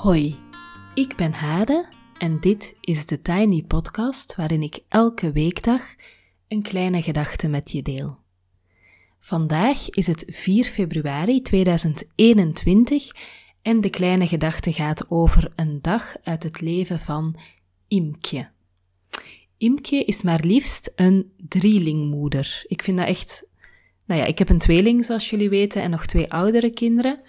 Hoi, ik ben Hade en dit is de Tiny Podcast waarin ik elke weekdag een kleine gedachte met je deel. Vandaag is het 4 februari 2021 en de kleine gedachte gaat over een dag uit het leven van Imke. Imke is maar liefst een drielingmoeder. Ik vind dat echt. Nou ja, ik heb een tweeling, zoals jullie weten, en nog twee oudere kinderen.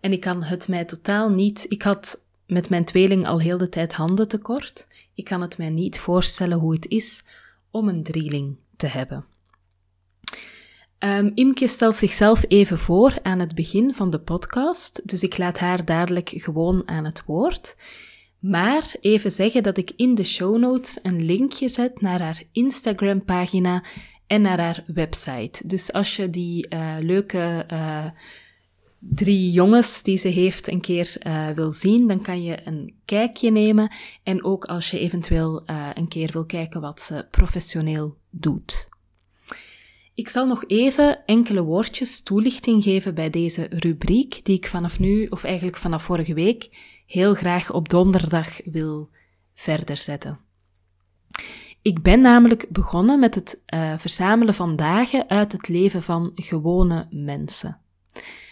En ik kan het mij totaal niet. Ik had met mijn tweeling al heel de tijd handen tekort. Ik kan het mij niet voorstellen hoe het is om een drieling te hebben. Um, Imke stelt zichzelf even voor aan het begin van de podcast, dus ik laat haar dadelijk gewoon aan het woord. Maar even zeggen dat ik in de show notes een linkje zet naar haar Instagram-pagina en naar haar website. Dus als je die uh, leuke uh, drie jongens die ze heeft een keer uh, wil zien, dan kan je een kijkje nemen. En ook als je eventueel een keer wil kijken wat ze professioneel doet. Ik zal nog even enkele woordjes toelichting geven bij deze rubriek, die ik vanaf nu, of eigenlijk vanaf vorige week, heel graag op donderdag wil verder zetten. Ik ben namelijk begonnen met het uh, verzamelen van dagen uit het leven van gewone mensen.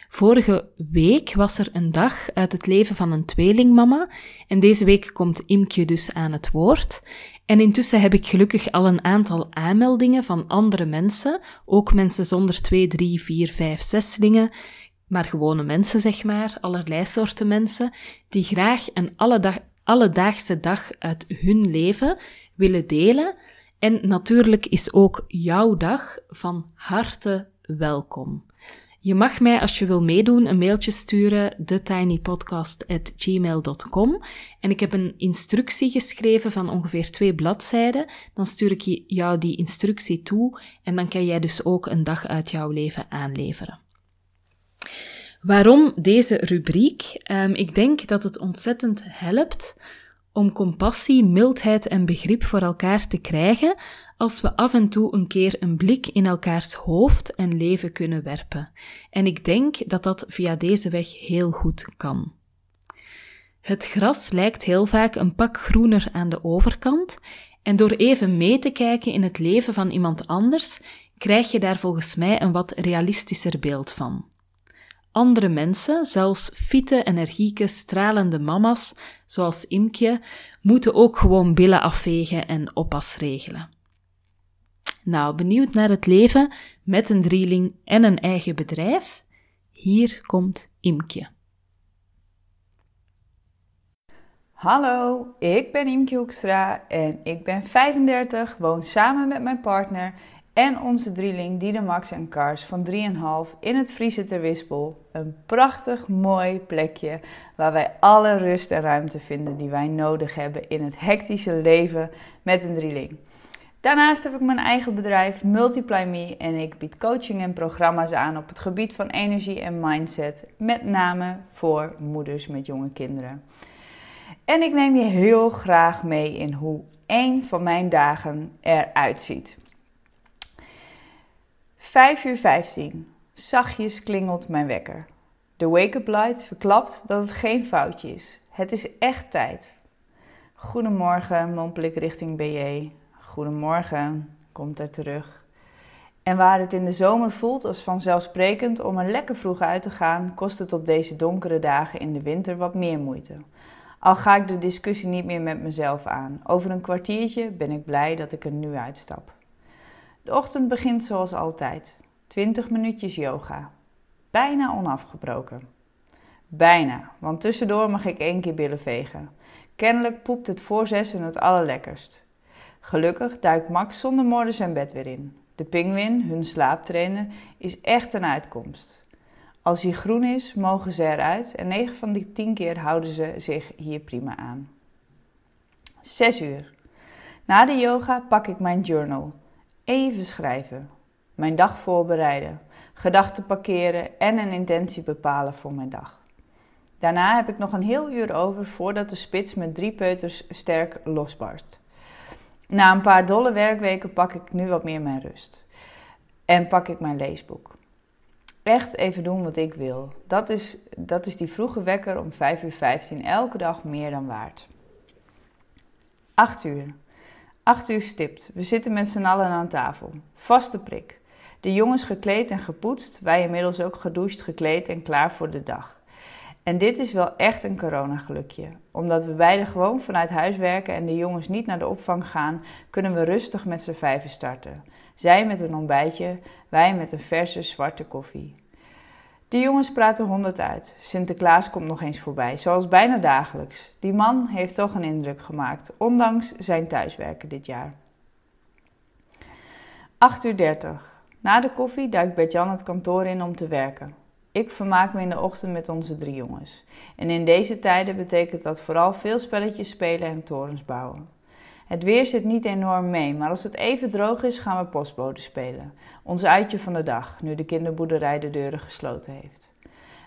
Vorige week was er een dag uit het leven van een tweelingmama en deze week komt Imke dus aan het woord. En intussen heb ik gelukkig al een aantal aanmeldingen van andere mensen, ook mensen zonder twee, drie, vier, vijf, zeslingen, maar gewone mensen zeg maar, allerlei soorten mensen, die graag een alledaagse dag uit hun leven willen delen. En natuurlijk is ook jouw dag van harte welkom. Je mag mij, als je wil meedoen, een mailtje sturen, thetinypodcast.gmail.com. En ik heb een instructie geschreven van ongeveer twee bladzijden. Dan stuur ik jou die instructie toe en dan kan jij dus ook een dag uit jouw leven aanleveren. Waarom deze rubriek? Um, ik denk dat het ontzettend helpt om compassie, mildheid en begrip voor elkaar te krijgen als we af en toe een keer een blik in elkaars hoofd en leven kunnen werpen. En ik denk dat dat via deze weg heel goed kan. Het gras lijkt heel vaak een pak groener aan de overkant, en door even mee te kijken in het leven van iemand anders, krijg je daar volgens mij een wat realistischer beeld van. Andere mensen, zelfs fitte, energieke, stralende mama's, zoals Imke, moeten ook gewoon billen afvegen en oppas regelen. Nou, benieuwd naar het leven met een drieling en een eigen bedrijf? Hier komt Imke. Hallo, ik ben Imke Hoekstra en ik ben 35, woon samen met mijn partner en onze drieling Diede Max en Kars van 3,5 in het Friese ter Wispel. Een prachtig mooi plekje waar wij alle rust en ruimte vinden die wij nodig hebben in het hectische leven met een drieling. Daarnaast heb ik mijn eigen bedrijf Multiply Me en ik bied coaching en programma's aan op het gebied van energie en mindset, met name voor moeders met jonge kinderen. En ik neem je heel graag mee in hoe één van mijn dagen eruit ziet. 5 uur 15. Zachtjes klingelt mijn wekker. De wake-up light verklapt dat het geen foutje is. Het is echt tijd. Goedemorgen, mompel ik richting BJ. Goedemorgen, komt er terug. En waar het in de zomer voelt als vanzelfsprekend om er lekker vroeg uit te gaan, kost het op deze donkere dagen in de winter wat meer moeite. Al ga ik de discussie niet meer met mezelf aan. Over een kwartiertje ben ik blij dat ik er nu uitstap. De ochtend begint zoals altijd. 20 minuutjes yoga. Bijna onafgebroken. Bijna, want tussendoor mag ik één keer billen vegen. Kennelijk poept het voor zessen het allerlekkerst. Gelukkig duikt Max zonder morgen zijn bed weer in. De pinguïn, hun slaaptrainer, is echt een uitkomst. Als hij groen is, mogen ze eruit en 9 van die 10 keer houden ze zich hier prima aan. 6 uur. Na de yoga pak ik mijn journal. Even schrijven. Mijn dag voorbereiden. Gedachten parkeren en een intentie bepalen voor mijn dag. Daarna heb ik nog een heel uur over voordat de spits met drie peuters sterk losbarst. Na een paar dolle werkweken pak ik nu wat meer mijn rust. En pak ik mijn leesboek. echt even doen wat ik wil. Dat is, dat is die vroege wekker om 5 uur 15 elke dag meer dan waard. 8 uur. 8 uur stipt. We zitten met z'n allen aan tafel. Vaste prik. De jongens gekleed en gepoetst, wij inmiddels ook gedoucht, gekleed en klaar voor de dag. En dit is wel echt een coronagelukje. Omdat we beide gewoon vanuit huis werken en de jongens niet naar de opvang gaan, kunnen we rustig met z'n vijven starten. Zij met een ontbijtje, wij met een verse zwarte koffie. De jongens praten honderd uit. Sinterklaas komt nog eens voorbij, zoals bijna dagelijks. Die man heeft toch een indruk gemaakt, ondanks zijn thuiswerken dit jaar. 8 uur 30. Na de koffie duikt Bert-Jan het kantoor in om te werken. Ik vermaak me in de ochtend met onze drie jongens. En in deze tijden betekent dat vooral veel spelletjes spelen en torens bouwen. Het weer zit niet enorm mee, maar als het even droog is, gaan we postbode spelen. Ons uitje van de dag, nu de kinderboerderij de deuren gesloten heeft.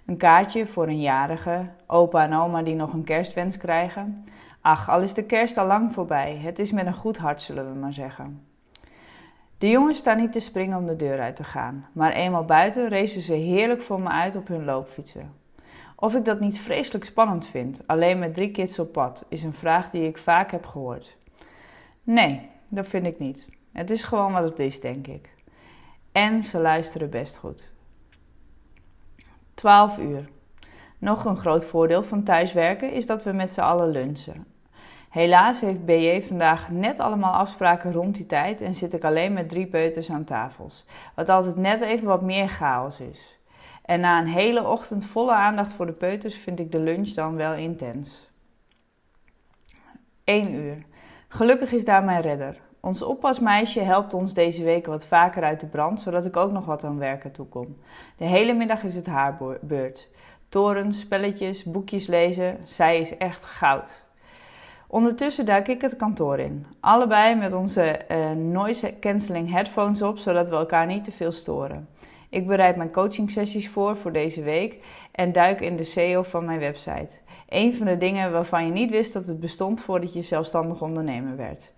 Een kaartje voor een jarige, opa en oma die nog een kerstwens krijgen. Ach, al is de kerst al lang voorbij, het is met een goed hart, zullen we maar zeggen. De jongens staan niet te springen om de deur uit te gaan, maar eenmaal buiten racen ze heerlijk voor me uit op hun loopfietsen. Of ik dat niet vreselijk spannend vind, alleen met drie kids op pad, is een vraag die ik vaak heb gehoord. Nee, dat vind ik niet. Het is gewoon wat het is, denk ik. En ze luisteren best goed. 12 uur. Nog een groot voordeel van thuiswerken is dat we met z'n allen lunchen. Helaas heeft BJ vandaag net allemaal afspraken rond die tijd en zit ik alleen met drie peuters aan tafels. Wat altijd net even wat meer chaos is. En na een hele ochtend volle aandacht voor de peuters vind ik de lunch dan wel intens. 1 uur. Gelukkig is daar mijn redder. Ons oppasmeisje helpt ons deze week wat vaker uit de brand, zodat ik ook nog wat aan werken toekom. De hele middag is het haar beurt. Torens, spelletjes, boekjes lezen, zij is echt goud. Ondertussen duik ik het kantoor in. Allebei met onze uh, noise cancelling headphones op, zodat we elkaar niet te veel storen. Ik bereid mijn coaching sessies voor voor deze week en duik in de SEO van mijn website. Een van de dingen waarvan je niet wist dat het bestond voordat je zelfstandig ondernemer werd.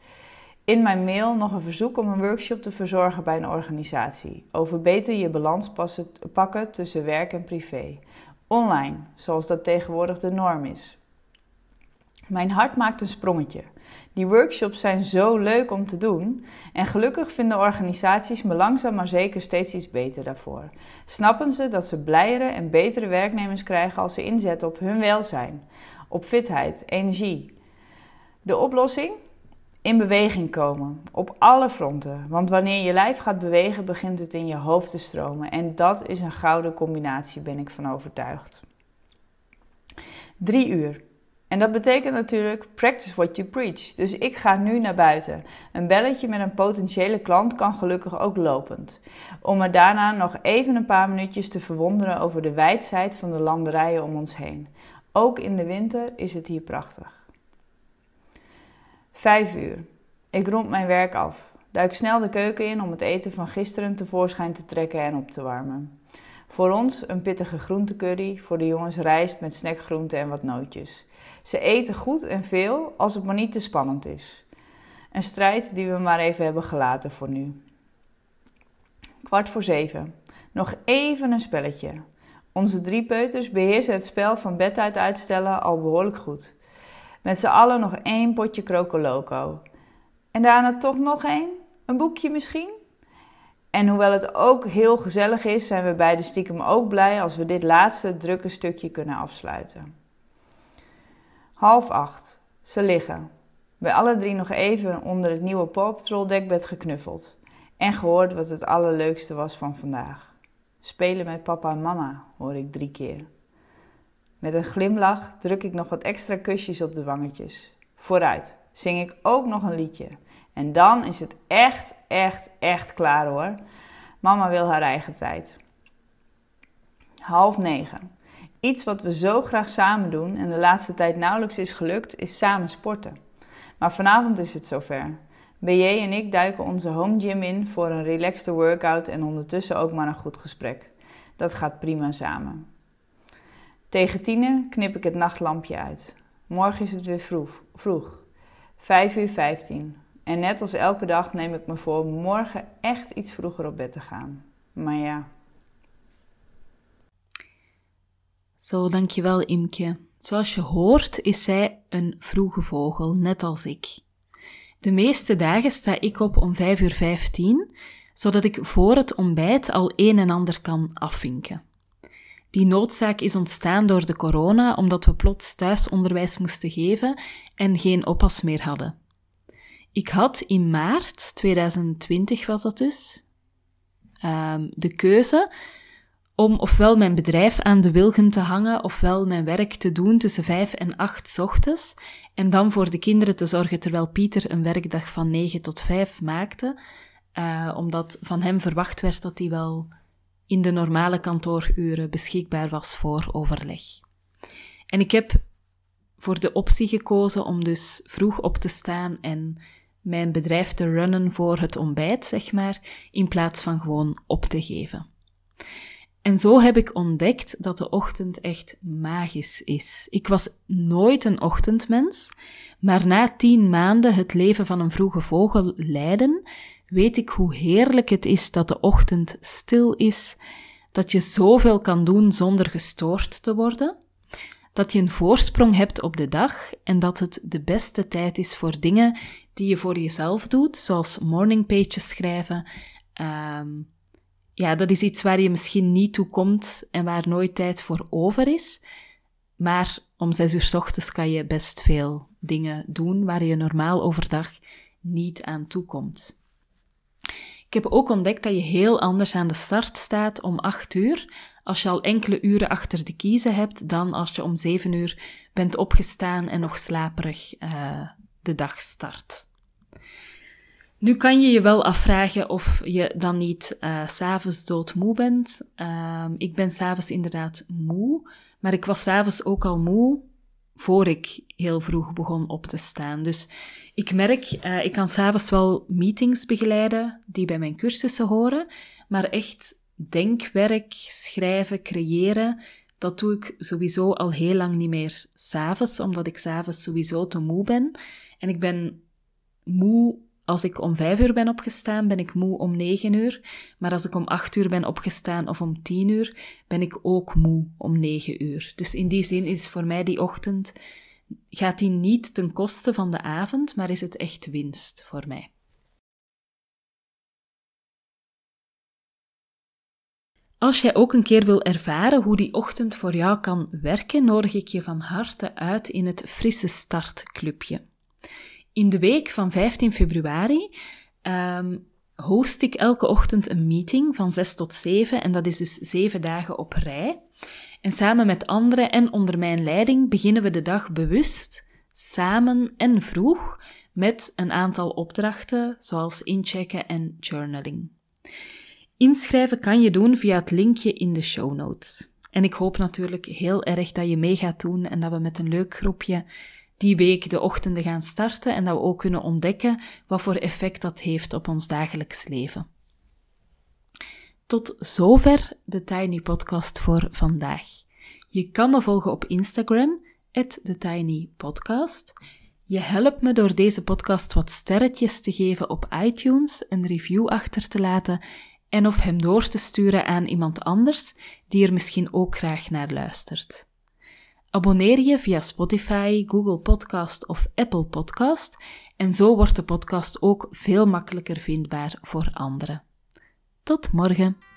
In mijn mail nog een verzoek om een workshop te verzorgen bij een organisatie. Over beter je balans pakken tussen werk en privé. Online, zoals dat tegenwoordig de norm is. Mijn hart maakt een sprongetje. Die workshops zijn zo leuk om te doen en gelukkig vinden organisaties me langzaam maar zeker steeds iets beter daarvoor. Snappen ze dat ze blijere en betere werknemers krijgen als ze inzetten op hun welzijn, op fitheid, energie. De oplossing? In beweging komen, op alle fronten. Want wanneer je lijf gaat bewegen, begint het in je hoofd te stromen. En dat is een gouden combinatie, ben ik van overtuigd. Drie uur. En dat betekent natuurlijk practice what you preach. Dus ik ga nu naar buiten. Een belletje met een potentiële klant kan gelukkig ook lopend. Om me daarna nog even een paar minuutjes te verwonderen over de wijdheid van de landerijen om ons heen. Ook in de winter is het hier prachtig. Vijf uur. Ik rond mijn werk af. Duik snel de keuken in om het eten van gisteren tevoorschijn te trekken en op te warmen. Voor ons een pittige groentecurry, voor de jongens rijst met snackgroenten en wat nootjes. Ze eten goed en veel als het maar niet te spannend is. Een strijd die we maar even hebben gelaten voor nu. Kwart voor zeven. Nog even een spelletje. Onze drie peuters beheersen het spel van bed uit uitstellen al behoorlijk goed. Met z'n allen nog één potje Crocoloco. En daarna toch nog één? Een boekje misschien? En hoewel het ook heel gezellig is, zijn we beide stiekem ook blij als we dit laatste drukke stukje kunnen afsluiten. Half acht. Ze liggen. Bij alle drie nog even onder het nieuwe Paw Patrol dekbed geknuffeld. En gehoord wat het allerleukste was van vandaag. Spelen met papa en mama, hoor ik drie keer. Met een glimlach druk ik nog wat extra kusjes op de wangetjes. Vooruit, zing ik ook nog een liedje. En dan is het echt, echt, echt klaar hoor. Mama wil haar eigen tijd. Half negen. Iets wat we zo graag samen doen en de laatste tijd nauwelijks is gelukt, is samen sporten. Maar vanavond is het zover. BJ en ik duiken onze home gym in voor een relaxte workout en ondertussen ook maar een goed gesprek. Dat gaat prima samen. Tegen tienen knip ik het nachtlampje uit. Morgen is het weer vroeg. vroeg. 5 uur 15. En net als elke dag neem ik me voor morgen echt iets vroeger op bed te gaan. Maar ja, Zo, dankjewel Imke. Zoals je hoort is zij een vroege vogel, net als ik. De meeste dagen sta ik op om 5 uur 15, zodat ik voor het ontbijt al een en ander kan afvinken. Die noodzaak is ontstaan door de corona, omdat we plots thuisonderwijs moesten geven en geen oppas meer hadden. Ik had in maart 2020 was dat dus, um, de keuze om ofwel mijn bedrijf aan de wilgen te hangen, ofwel mijn werk te doen tussen vijf en acht ochtends, en dan voor de kinderen te zorgen terwijl Pieter een werkdag van negen tot vijf maakte, uh, omdat van hem verwacht werd dat hij wel in de normale kantooruren beschikbaar was voor overleg. En ik heb voor de optie gekozen om dus vroeg op te staan en mijn bedrijf te runnen voor het ontbijt, zeg maar, in plaats van gewoon op te geven. En zo heb ik ontdekt dat de ochtend echt magisch is. Ik was nooit een ochtendmens, maar na tien maanden het leven van een vroege vogel leiden, weet ik hoe heerlijk het is dat de ochtend stil is, dat je zoveel kan doen zonder gestoord te worden, dat je een voorsprong hebt op de dag en dat het de beste tijd is voor dingen die je voor jezelf doet, zoals morning pages schrijven. Um, ja, dat is iets waar je misschien niet toe komt en waar nooit tijd voor over is. Maar om zes uur s ochtends kan je best veel dingen doen waar je normaal overdag niet aan toe komt. Ik heb ook ontdekt dat je heel anders aan de start staat om 8 uur, als je al enkele uren achter de kiezen hebt, dan als je om 7 uur bent opgestaan en nog slaperig uh, de dag start. Nu kan je je wel afvragen of je dan niet uh, s'avonds doodmoe bent. Uh, ik ben s'avonds inderdaad moe, maar ik was s'avonds ook al moe voor ik heel vroeg begon op te staan. Dus ik merk, uh, ik kan s'avonds wel meetings begeleiden die bij mijn cursussen horen, maar echt denkwerk, schrijven, creëren, dat doe ik sowieso al heel lang niet meer s'avonds, omdat ik s'avonds sowieso te moe ben. En ik ben moe als ik om vijf uur ben opgestaan, ben ik moe om negen uur. Maar als ik om acht uur ben opgestaan of om tien uur, ben ik ook moe om negen uur. Dus in die zin is voor mij die ochtend, gaat die niet ten koste van de avond, maar is het echt winst voor mij. Als jij ook een keer wil ervaren hoe die ochtend voor jou kan werken, nodig ik je van harte uit in het Frisse Start Clubje. In de week van 15 februari um, host ik elke ochtend een meeting van 6 tot 7 en dat is dus 7 dagen op rij. En samen met anderen en onder mijn leiding beginnen we de dag bewust, samen en vroeg met een aantal opdrachten zoals inchecken en journaling. Inschrijven kan je doen via het linkje in de show notes. En ik hoop natuurlijk heel erg dat je mee gaat doen en dat we met een leuk groepje die week de ochtenden gaan starten en dat we ook kunnen ontdekken wat voor effect dat heeft op ons dagelijks leven. Tot zover de Tiny Podcast voor vandaag. Je kan me volgen op Instagram, TheTinyPodcast. Je helpt me door deze podcast wat sterretjes te geven op iTunes, een review achter te laten en of hem door te sturen aan iemand anders die er misschien ook graag naar luistert. Abonneer je via Spotify, Google Podcast of Apple Podcast en zo wordt de podcast ook veel makkelijker vindbaar voor anderen. Tot morgen!